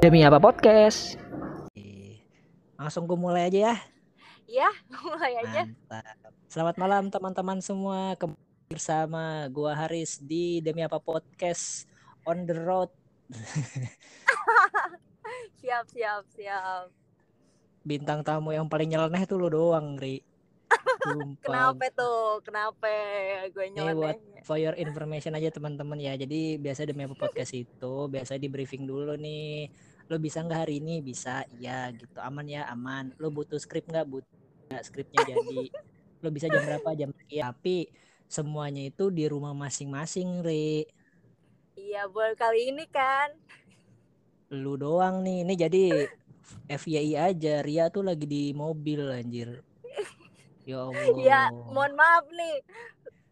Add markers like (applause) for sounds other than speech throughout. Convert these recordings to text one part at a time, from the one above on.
Demi apa podcast? Langsung gue mulai aja ya. Ya, mulai aja. Mantap. Selamat malam teman-teman semua. Kembali bersama gua Haris di Demi apa podcast on the road. (laughs) siap, siap, siap. Bintang tamu yang paling nyeleneh tuh lo doang, Ri. Kenapa tuh? Kenapa gue Ini buat nyeleneh? for your information aja teman-teman ya. Jadi biasa demi apa podcast itu biasa di briefing dulu nih. Lo bisa nggak hari ini? Bisa, iya gitu. Aman ya, aman. Lo butuh skrip nggak? Butuh. Nggak, skripnya jadi. Lo bisa jam berapa? Jam sekian. Tapi semuanya itu di rumah masing-masing, Ri. Iya, baru kali ini kan. Lu doang nih. Ini jadi FYI aja. Ria tuh lagi di mobil anjir. Ya (laughs) Allah. Ya, mohon maaf nih.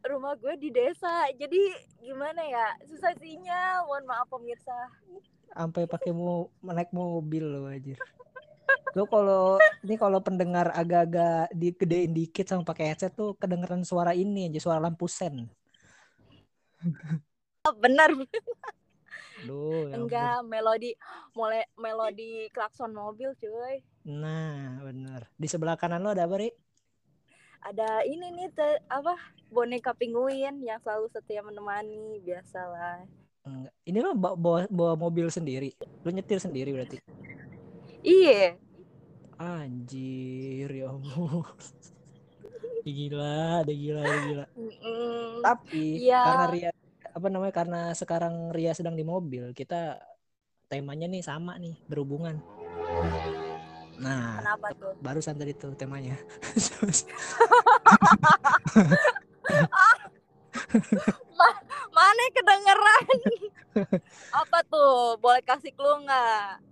Rumah gue di desa. Jadi gimana ya? Susah sinyal. Mohon maaf pemirsa. Sampai pakai mau naik mobil lo anjir. Lo kalau ini kalau pendengar agak-agak digedein dikit sama pakai headset tuh kedengeran suara ini aja suara lampu sen. Oh, benar. Duh, ya ampun. Enggak, melodi mulai melodi klakson mobil, cuy. Nah, bener. Di sebelah kanan lo ada apa, Ri? Ada ini nih te- apa? Boneka penguin yang selalu setia menemani, biasalah. Enggak. Ini lo bawa, bawa, mobil sendiri. Lo nyetir sendiri berarti. Iya. Anjir, ya ampun. Gila, ada gila, ada gila. Tapi Iya. karena Ria apa namanya karena sekarang Ria sedang di mobil, kita temanya nih sama nih berhubungan. Nah, Kenapa tuh? barusan tadi tuh temanya. (laughs) (laughs) Mana kedengeran? (laughs) Apa tuh? Boleh kasih clue nggak?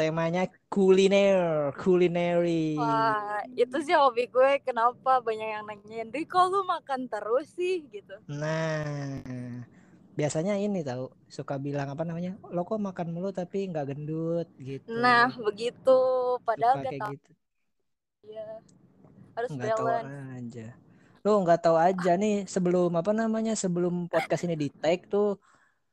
temanya kuliner, culinary. Wah, itu sih hobi gue. Kenapa banyak yang nanyain, Ri, kok lu makan terus sih? Gitu. Nah, biasanya ini tahu suka bilang apa namanya? Lo kok makan mulu tapi nggak gendut gitu. Nah, begitu. Padahal Suka gak kayak tau gitu. ya. Harus nggak tahu balance. aja lo nggak tahu aja nih sebelum apa namanya sebelum podcast ini di tag tuh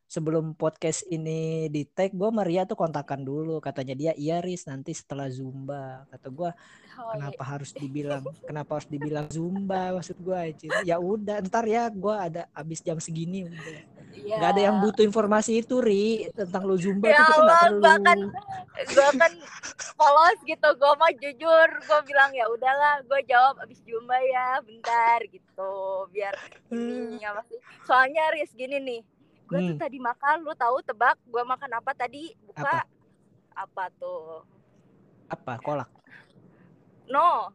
sebelum podcast ini di tag gue Maria tuh kontakan dulu. Katanya dia iya Riz nanti setelah zumba. Kata gue Oh, iya. kenapa harus (laughs) dibilang kenapa harus dibilang zumba? Maksud gue aja ya udah ntar ya gue ada abis jam segini udah. Iya. nggak ada yang butuh informasi itu ri tentang lo zumba Ya tuh kita perlu. bahkan gue kan polos gitu gue mah jujur gue bilang ya udahlah gue jawab abis jumba ya bentar gitu biar ini apa sih soalnya Riz gini nih gue tuh Hmm. tadi makan lu tahu tebak gue makan apa tadi? Buka. Apa? apa, tuh? Apa? Kolak? No.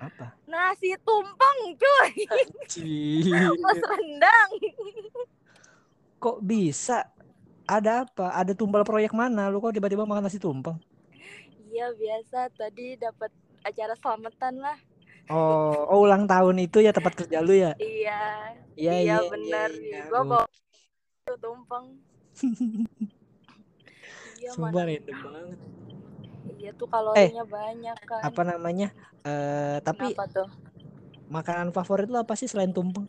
Apa? Nasi tumpeng cuy. Plus rendang kok bisa? Ada apa? Ada tumbal proyek mana? Lu kok tiba-tiba makan nasi tumpeng? Iya biasa. Tadi dapat acara selamatan lah. Oh, oh ulang tahun itu ya tempat kerja lu ya? Iya. Iya iya bener. iya. gue bawa tuh tumpeng. (laughs) Iya Sumpah mana random banget. Iya tuh kalorinya banyak kan. apa namanya? Eh tapi Kenapa tuh? makanan favorit lu apa sih selain tumpeng?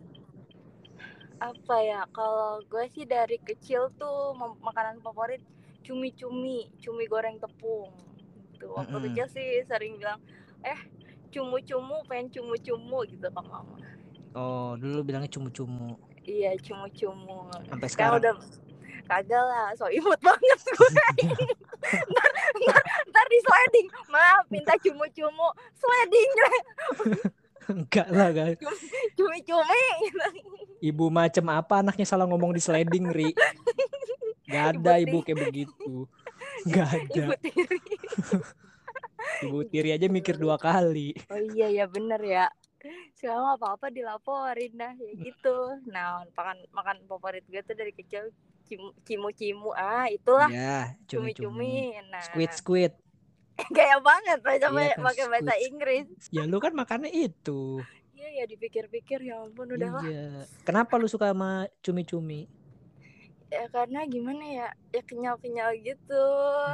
Apa ya? Kalau gue sih dari kecil tuh makanan favorit cumi-cumi cumi goreng tepung. Gitu. Waktu Mm-mm. kecil sih sering bilang eh cumu-cumu pengen cumu-cumu gitu ke mama. Oh dulu bilangnya cumu-cumu iya cumu-cumu. Sampai sekarang sekarang. udah kagak lah so imut (laughs) banget gue. Ntar, ntar, ntar di sliding maaf minta cumu-cumu. Sliding enggak lah guys. (laughs) Cumi-cumi. Ibu macem apa anaknya salah ngomong di sliding ri? Gak ada ibu Ibu kayak begitu. Gak ada. Ibu tiri. Ibu tiri aja mikir dua kali. Oh iya ya bener ya. Sekarang apa apa dilaporin dah ya gitu. Nah makan makan favorit gue tuh dari kecil cimu cimu, ah itulah Ya cumi-cumi cumi-cumi. Nah Squid squid (laughs) gaya banget baca Iya kan, pakai bahasa. Inggris. Ya lu kan makannya itu Iya ya dipikir-pikir ya ampun udah lah. Iya Kenapa lu suka sama cumi-cumi Ya karena gimana ya ya kenyal-kenyal gitu.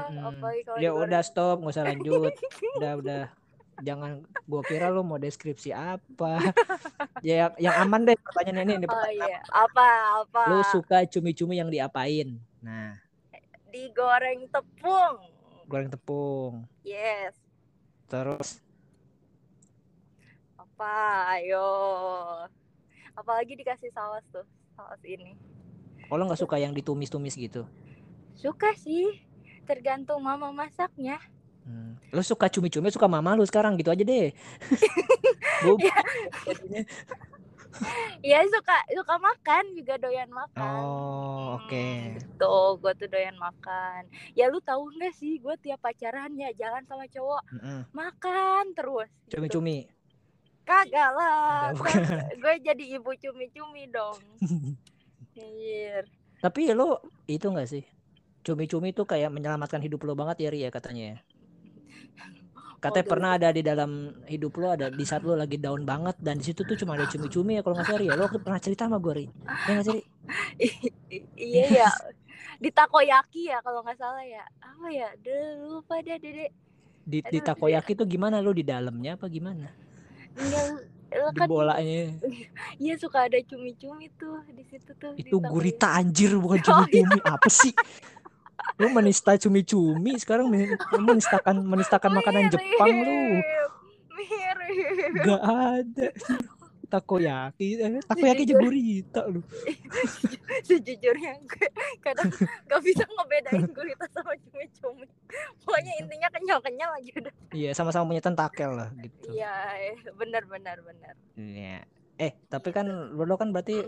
Mm-mm. Apalagi kalau Ya udah stop nggak usah lanjut (laughs) Udah udah Jangan gua kira lu mau deskripsi apa. (laughs) Ya yang, aman deh pertanyaan ini, ini Oh iya. Apa apa. Lu suka cumi-cumi yang diapain? Nah, Digoreng tepung. goreng tepung. yes. Terus? Apa? Ayo. Apalagi dikasih saus tuh saus ini. Oh lo nggak suka yang ditumis-tumis gitu? suka sih. Tergantung mama masaknya Hmm. Lo suka cumi-cumi suka mama lu sekarang gitu aja deh. (laughs) Bu- jadinya. ya suka suka makan juga doyan makan Oh, oke. Hmm, Tuh, gue tuh doyan makan. Ya lu tahu nggak sih, gue tiap pacaran ya jalan sama cowok Mm-mm. makan terus. gitu. Cumi-cumi. Kagak lah. Bukan. (laughs) gue jadi ibu cumi-cumi dong. (laughs) Anjir. Tapi lo itu nggak sih? Cumi-cumi tuh kayak menyelamatkan hidup lo banget ya Ri ya katanya ya. Katanya Waduh. pernah ada di dalam hidup lo ada di saat lo lagi down banget dan di situ tuh cuma ada cumi-cumi ya kalau nggak salah ya. Lo pernah cerita sama gue Ri. Ya nggak sih (laughs) iya ya. Di takoyaki ya kalau nggak salah ya. Apa ya? Duh, lupa deh, Dede. Di, di takoyaki tuh gimana lo di dalamnya apa gimana? Enggak, lo Di kan bolanya. (laughs) iya suka ada cumi-cumi tuh di situ tuh. Itu gurita anjir bukan (laughs) Oh, cumi-cumi. Apa sih? Lu menista cumi-cumi sekarang men- menistakan menistakan makanan Jepang lu. Mirip. Gak ada. Takoyaki, eh, takoyaki aja Jujur. gurita lu. (laughs) Sejujurnya gue kadang gak bisa ngebedain gurita sama cumi-cumi. Pokoknya intinya kenyal-kenyal aja udah. Iya, sama-sama punya tentakel lah gitu. Iya, benar benar benar. Iya. Eh, tapi kan lo lo kan berarti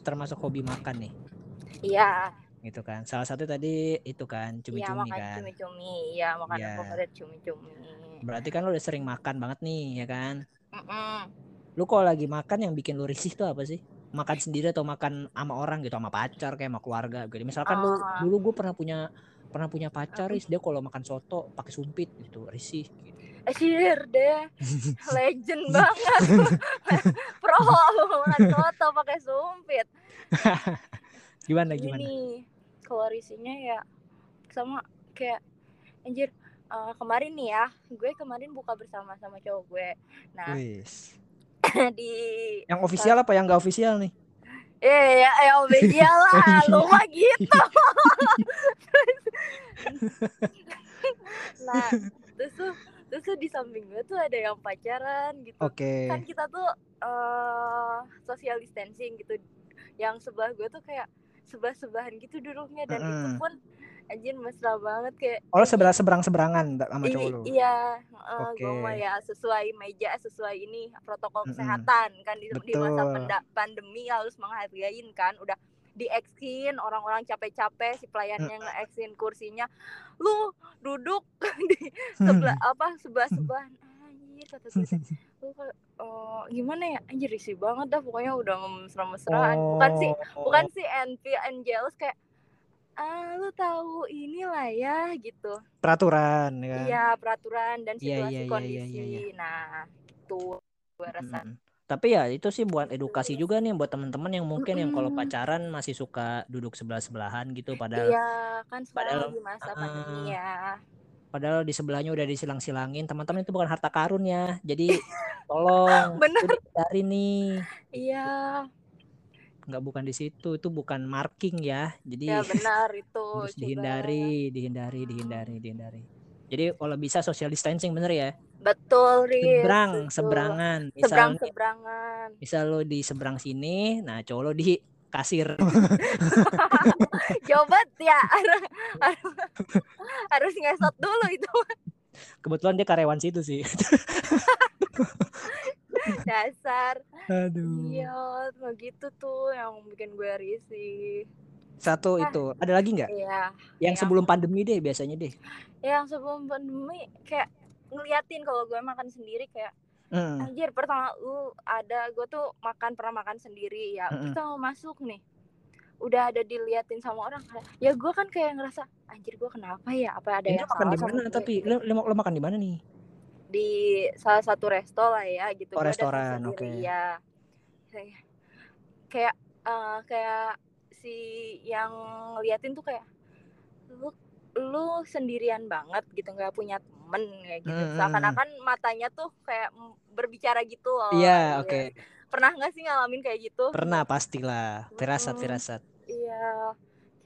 termasuk hobi makan nih, Iya, gitu kan. Salah satu tadi itu kan iya cumi-cumi makan kan. cumi-cumi. Iya, makanan Iya. favorit cumi-cumi. Berarti kan lo udah sering makan banget nih, ya kan? Mm-mm. Lu kalau lagi makan yang bikin lu risih tuh apa sih? Makan sendiri atau makan sama orang gitu, sama pacar kayak sama keluarga gitu. Misalkan lu Ah. dulu gue pernah punya pernah punya pacar, Riz, dia kalau makan soto pakai sumpit gitu, risih gitu. Eh, Sir deh, (laughs) legend banget. (laughs) Pro makan soto pakai sumpit. (laughs) Gimana gimana? Gini, kalau risinya ya sama kayak anjir eh, kemarin nih ya, gue kemarin buka bersama sama cowok gue. Nah, Wis. (laughs) di Yang official apa yang gak official nih? eh ya ya media lah, (laughs) lu mah gitu. (laughs) nah, terus tuh terus tuh di samping gue tuh ada yang pacaran gitu. Oke. Kan kita tuh eh social distancing gitu. Yang sebelah gue tuh kayak sebelah-sebelahan gitu duduknya dan itu Mm-mm. pun anjir mesra banget kayak Oh, seberang seberang seberangan sama cowok lu. Iya, heeh, gue Oke. mah ya sesuai meja, sesuai ini protokol kesehatan kan di, di masa pandemi harus menghargain kan, udah dieksin orang-orang capek-capek si pelayannya ngeeksin kursinya, lu duduk (laughs) di sebelah apa sebelah sebelah (laughs) anjir kata gue lu kok, eh, gimana ya anjir risih banget dah pokoknya udah mesra-mesraan bukan sih Oh. bukan sih envy and jealous kayak ah lu tahu inilah ya gitu peraturan ya kan. Iya peraturan dan Iya, situasi iya, iya, kondisi. iya, iya, iya. Nah itu gue rasa. Mm-mm. Tapi ya itu sih buat edukasi juga nih buat teman-teman yang mungkin yang kalau pacaran masih suka duduk sebelah-sebelahan gitu padahal Iya kan padahal- lagi masa Ah, pandemi ya. Padahal di sebelahnya udah disilang-silangin teman-teman itu bukan harta karun ya jadi (laughs) tolong Bener. itu dihindari nih Iya nggak bukan di situ itu bukan marking ya jadi ya benar itu. harus (laughs) dihindari dihindari dihindari dihindari jadi kalau bisa social distancing bener ya Betul Riz. seberang betul. seberangan Seberang misal seberangan. misal lo di seberang sini nah cowok lo di kasir (laughs) Coba ya harus harus ngesot dulu itu kebetulan dia karyawan situ sih (laughs) dasar. aduh Iya begitu tuh yang bikin gue risih. satu Ah. itu ada lagi nggak Iya. yang Yang- sebelum pandemi deh biasanya deh Yang sebelum pandemi kayak ngeliatin kalau gue makan sendiri kayak Hmm, Anjir pertama lu ada gue tuh makan pernah makan sendiri ya Mm-mm. kita mau masuk nih. Udah ada diliatin sama orang ya gue kan kayak ngerasa anjir gue kenapa ya? Apa ada ini yang makan salah di sama mana? gue?" tapi lo, lo, lo makan di mana nih? Di salah satu resto lah ya gitu. Oh, Gua restoran, oke. ya kayak eh, kayak si yang ngeliatin tuh kayak lu lu sendirian banget gitu nggak punya temen kayak gitu. Mm-mm. seakan-akan matanya tuh kayak berbicara gitu loh iya oke. pernah nggak sih ngalamin kayak gitu? Pernah pastilah firasat firasat. Iya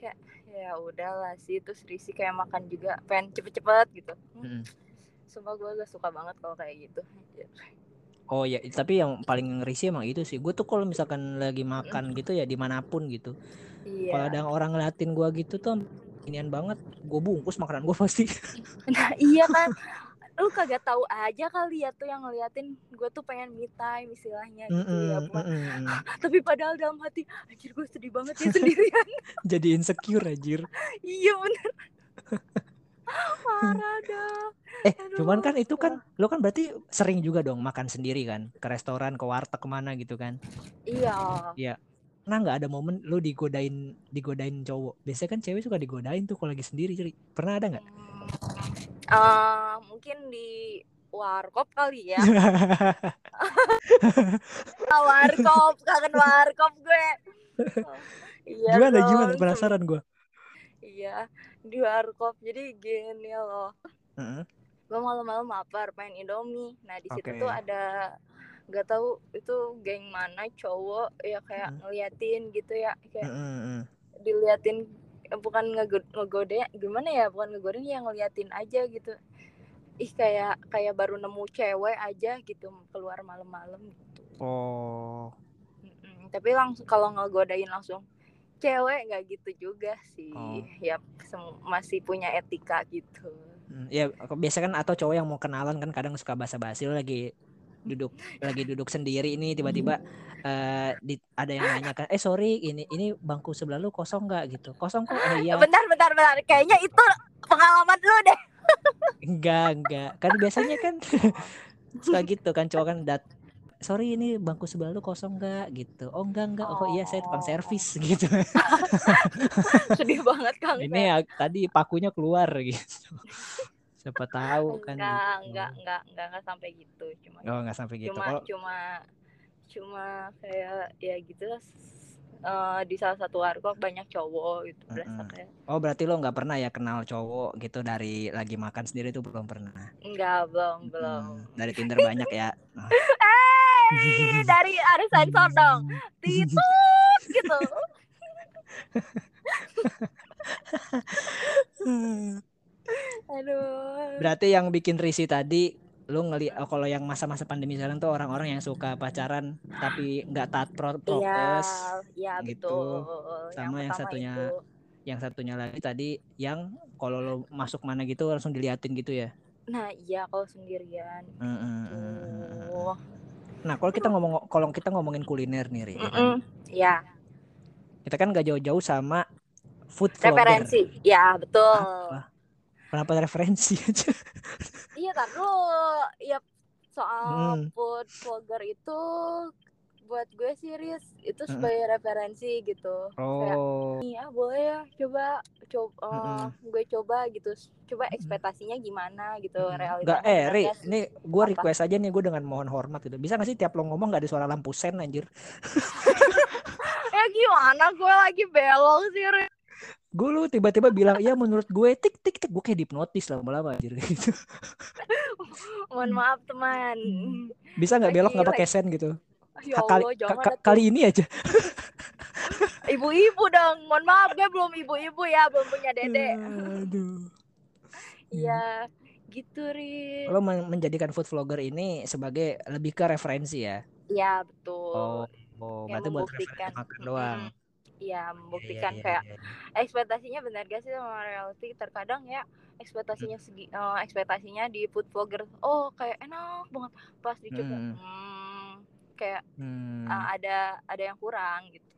kayak ya ya udahlah sih terus Risi kayak makan juga pengen cepet-cepet gitu. Mm-mm. sumpah gue gak suka banget kalau kayak gitu. Oh ya, tapi yang paling risih emang itu sih. Gue tuh kalau misalkan lagi makan gitu ya di mana pun gitu. Kalau iya ada orang ngeliatin gua gitu tuh inian banget, gue bungkus makanan gue (laughs) pasti. nah iya kan. Lu kagak tahu aja kali ya tuh yang ngeliatin gue tuh pengen me time istilahnya gitu ya Mm-mm, bukan mm-mm. (laughs) tapi padahal dalam hati anjir gue sedih banget ya sendirian. (laughs) Jadi insecure anjir. iya bener. Parah dah. Eh, Aduh, cuman kan itu kan lo kan berarti sering juga dong makan sendiri kan, ke restoran, ke warteg ke mana gitu kan. iya Nah nggak ada momen lo digodain digodain cowok. Biasanya kan cewek suka digodain tuh kalau lagi sendiri, Ceri. Pernah ada nggak? Eh, mungkin di warkop kali ya (laughs) Ah, warkop kangen warkop gue iya gimana dong, gimana penasaran gue. iya di warkop jadi gini loh Heeh. gue malam-malam lapar pengen indomie nah di situ Oke. tuh ada nggak tahu itu geng mana cowok ya kayak Mm. ngeliatin gitu ya kayak Heeh, heeh. diliatin eh, bukan ngego- ngegoda gimana ya bukan ngegodain ya ngeliatin aja gitu ih kayak kayak baru nemu cewek aja gitu keluar malam-malam gitu Oh. Mm-mm. tapi langsung kalau ngegodain langsung cewek nggak gitu juga sih Oh. ya masih punya etika gitu Hmm, Ya biasa kan atau cowok yang mau kenalan kan kadang suka basa-basi lagi duduk (laughs) lagi duduk sendiri ini tiba-tiba di- ada yang nanya kan eh sorry ini ini bangku sebelah lu kosong nggak? Gitu. Kosong kok. Oh iya. Bentar bentar bentar. Kayaknya itu pengalaman lu deh. (laughs) Enggak enggak kan biasanya kan (laughs) suka gitu kan cowok kan dat sorry ini bangku sebelah lu kosong nggak? Gitu. Oh enggak enggak oh iya saya tukang Oh. servis. Gitu. Sedih banget kang. Ini ya tadi pakunya keluar gitu siapa tahu kan enggak gitu. enggak enggak enggak enggak sampai gitu cuma oh nggak sampai gitu cuma kalau cuma cuma kayak ya gitu lah eh, di salah satu warkop banyak cowok gitu Mm-mm. kayak Oh berarti lo nggak pernah ya kenal cowok gitu dari lagi makan sendiri tuh belum pernah. enggak belum belum Hmm, dari Tinder banyak ya. (laughs) Oh. eh dari ada sensor dong titut gitu (laughs) (laughs) aduh Berarti yang bikin risih tadi lo ngeli oh, kalau yang masa-masa pandemi sekarang tuh orang-orang yang suka pacaran tapi nggak taat pro- iya prokes. iya gitu. betul Sama yang pertama satunya itu. Yang satunya lagi tadi yang kalau lo masuk mana gitu langsung diliatin gitu ya. nah iya kalau sendirian Mm, mm, mm, mm, mm, mm. Nah kalau kita ngomong kalau kita ngomongin kuliner nih, Ri, ya kan? Ya kita kan gak jauh-jauh sama food vlogger. referensi ya betul Apa? Kenapa referensi (laughs) aja? Iya tar lu ya soal Hmm. food vlogger itu buat gue Riz itu Mm-mm. sebagai referensi gitu. Oh, ah boleh ya coba coba Mm-mm. gue coba gitu. Coba ekspektasinya gimana gitu Mm-mm. realitanya. Nggak, eh Ri, gak ini gue request aja nih gue dengan mohon hormat gitu. Bisa gak sih tiap lo ngomong gak ada suara lampu sen anjir? Ya (laughs) gimana gue lagi belok sih. Gue lu tiba-tiba bilang, iya menurut gue tik tik tik gue kayak dipnotis lama-lama anjir gitu. (laughs) Mohon maaf teman. Bisa nggak belok nggak pakai sen gitu? Ya kali, Allah ka- kali ini aja. (laughs) Ibu-ibu dong. Mohon maaf gue belum ibu-ibu ya, belum punya dede. Aduh. (laughs) Iya, gitu Riz. Lo men- menjadikan food vlogger ini sebagai lebih ke referensi ya? Iya betul. Oh, oh berarti buat membuktikan. referensi makan doang. Mm-mm. Iya, membuktikan Iya, iya, kayak iya. ekspektasinya benar gak sih sama reality terkadang ya ekspektasinya segi eh, ekspektasinya di food vlogger oh kayak enak banget pas dicoba Hmm. hmm, kayak Hmm. eh, ada ada yang kurang gitu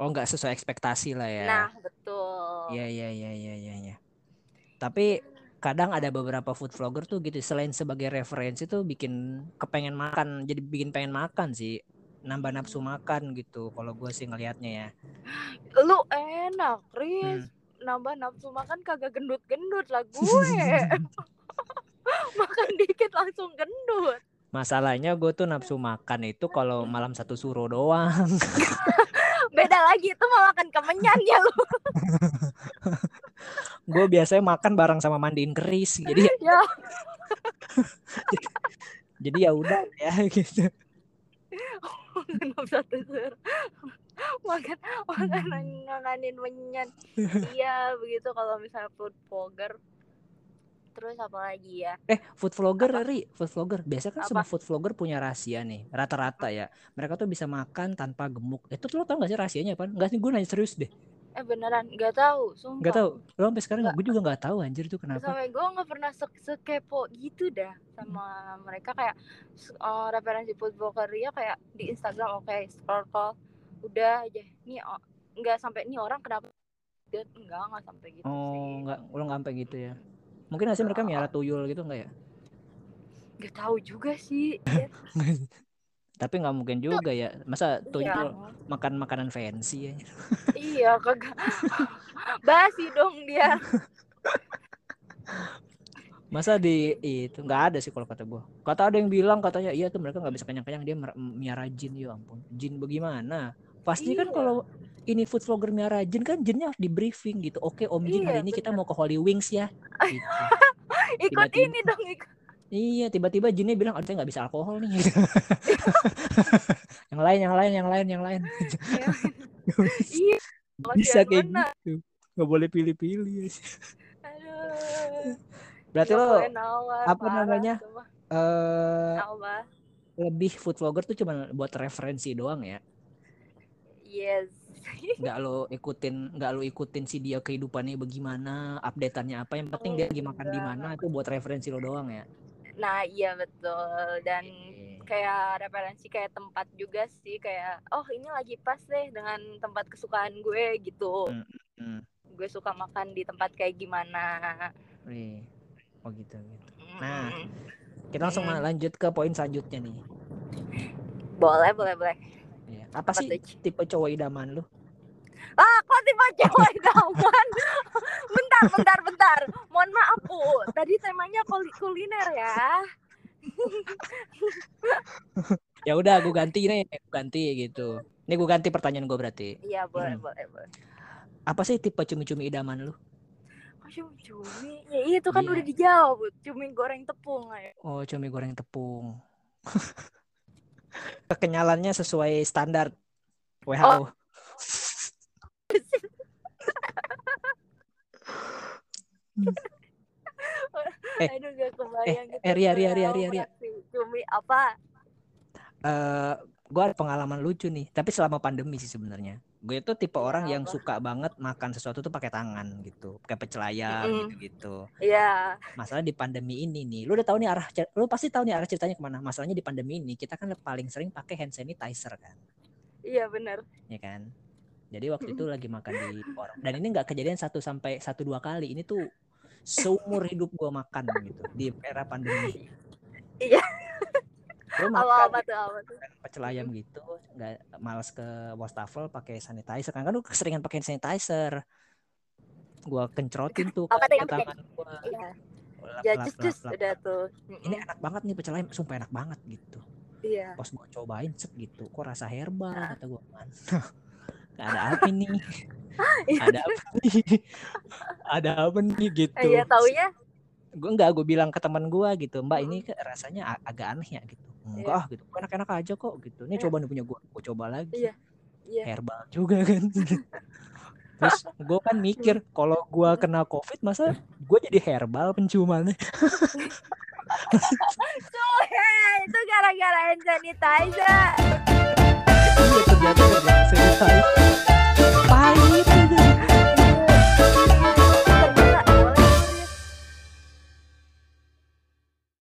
Oh nggak sesuai ekspektasi lah ya? nah betul Iya iya iya iya iya. iya. Tapi kadang ada beberapa food vlogger tuh gitu selain sebagai referensi tuh bikin kepengen makan jadi bikin pengen makan sih nambah nafsu makan gitu kalau gue sih ngelihatnya ya. Lu enak Riz. Hmm. nambah nafsu makan kagak gendut-gendut lah gue. (laughs) Makan dikit langsung gendut. Masalahnya gue tuh nafsu makan itu kalau malam satu suro doang. (laughs) Beda lagi itu mau makan kemenyan ya lu. (laughs) Gue biasanya makan bareng sama mandiin keris jadi ya. Jadi ya udah ya gitu Genap satu sur. makan makanan makanin menyan iya begitu kalau misalnya food vlogger terus apa lagi ya Eh, food vlogger, Apa? Ri, food vlogger. Biasa kan Apa? semua food vlogger punya rahasia nih, rata-rata ya. Mereka tuh bisa makan tanpa gemuk. Itu tuh lo tau gak sih rahasianya apa? Enggak sih, gue nanya serius deh. Eh beneran nggak tahu sumpah. Gak tau. Lo sampai sekarang gue juga gak tahu anjir itu kenapa. sampai gue nggak pernah se sekepo gitu dah sama mereka. Kayak eh, referensi vlogger ya kayak di Instagram oke scroll scroll. Udah aja. Nih oh, nggak sampai nih orang kenapa enggak nggak sampai gitu sih. Oh, enggak, lo nggak sampai gitu ya. Mungkin nggak sih mereka miara tuyul gitu enggak ya? nggak tahu juga sih (laughs) Tapi nggak mungkin juga ya. Masa iya tuyul makan makanan fancy ya? iya kagak basi dong dia (laughs) Masa di itu nggak ada sih kalau kata gue. Kata ada yang bilang katanya iya tuh mereka nggak bisa kenyang-kenyang dia miara jin ya ampun. Jin bagaimana? Pasti kan Iya. kalau ini food vlogger miara jin kan jinnya harus di briefing gitu. Oke Om Jin hari Iya, ini kita bener. mau ke Holy Wings ya. (laughs) Gitu. ikut Tiba-tiba- ini dong ikut Iya tiba-tiba jinnya bilang, aduh saya nggak bisa alkohol nih. (laughs) yang lain, yang lain, yang lain, yang lain. iya (laughs) bisa kayak bener. gitu. Nggak boleh pilih-pilih. aduh Berarti Nggak lo nawar, apa parah, namanya? eh apa lebih food vlogger tuh cuma buat referensi doang ya. yes (laughs) nggak lo ikutin nggak lo ikutin si dia kehidupannya bagaimana updateannya apa yang penting dia lagi makan di mana itu buat referensi lo doang ya Nah iya betul dan Oke. kayak referensi kayak tempat juga sih kayak oh ini lagi pas deh dengan tempat kesukaan gue gitu. Hmm. Gue suka makan di tempat kayak gimana. Nih. oh gitu gitu Nah. Mm. kita langsung Hmm. lanjut ke poin selanjutnya nih Boleh boleh boleh. Iya. apa Apa sih tuh? tipe cowok idaman lo Ah kok tiba cewek (laughs) idaman? bentar bentar bentar. Mohon maaf bu. Tadi temanya kul- kuliner ya. ya udah gue ganti nih gue ganti gitu ini gue ganti pertanyaan gue berarti Iya boleh Hmm. boleh boleh. apa sih tipe cumi-cumi idaman Kok cumi-cumi? Ya itu kan Iya. udah dijawab. Cumi goreng tepung aja. oh cumi goreng tepung (laughs) kekenyalannya sesuai standar WHO (laughs) Eh, Aduh gak kebayang gitu. eh, Ria, Ria, Ria, Tahu Ria, Ria. fraksi Cumi apa? eh gue ada pengalaman lucu nih tapi selama pandemi sih sebenarnya gue itu tipe Iya, orang yang apa? suka banget makan sesuatu tuh pakai tangan gitu pakai pecel ayam Mm-mm. gitu gitu Iya. masalah di pandemi ini nih lu udah tahu nih arah lu pasti tahu nih arah ceritanya ke mana masalahnya di pandemi ini kita kan paling sering pakai hand sanitizer kan Iya benar. ya kan jadi waktu itu lagi makan di warung dan ini nggak kejadian satu sampai satu dua kali ini tuh seumur hidup gue makan gitu di era pandemi Iya. gue makan apa tuh apa tuh? pecel ayam gitu nggak males ke wastafel pakai sanitizer kan kan lu keseringan pakai sanitizer gua kencrotin tuh Apa ke yang tangan gua Iya. Ya lap, cus lap, cus lap. udah tuh. ini enak banget nih pecel ayam sumpah enak banget gitu Iya. pas gua cobain set gitu kok rasa herbal Ah. kata gua kan Nggak (laughs) ada apa nih? (laughs) Iya. ada apa nih? (laughs) Ada apa nih gitu. Iya taunya? Gue enggak gue bilang ke teman gua gitu mbak ini ke- rasanya agak aneh ya gitu. Enggak ah gitu enak-enak aja kok gitu. Ini Iya. coba nih punya gua gue coba lagi. Iya. Iya. herbal juga kan. (laughs) Terus gue kan mikir kalau gua kena covid masa gue jadi herbal penciumannya? Tuh, hei, itu gara-gara hand sanitizer. 咁嘅朋友都唔難死睇。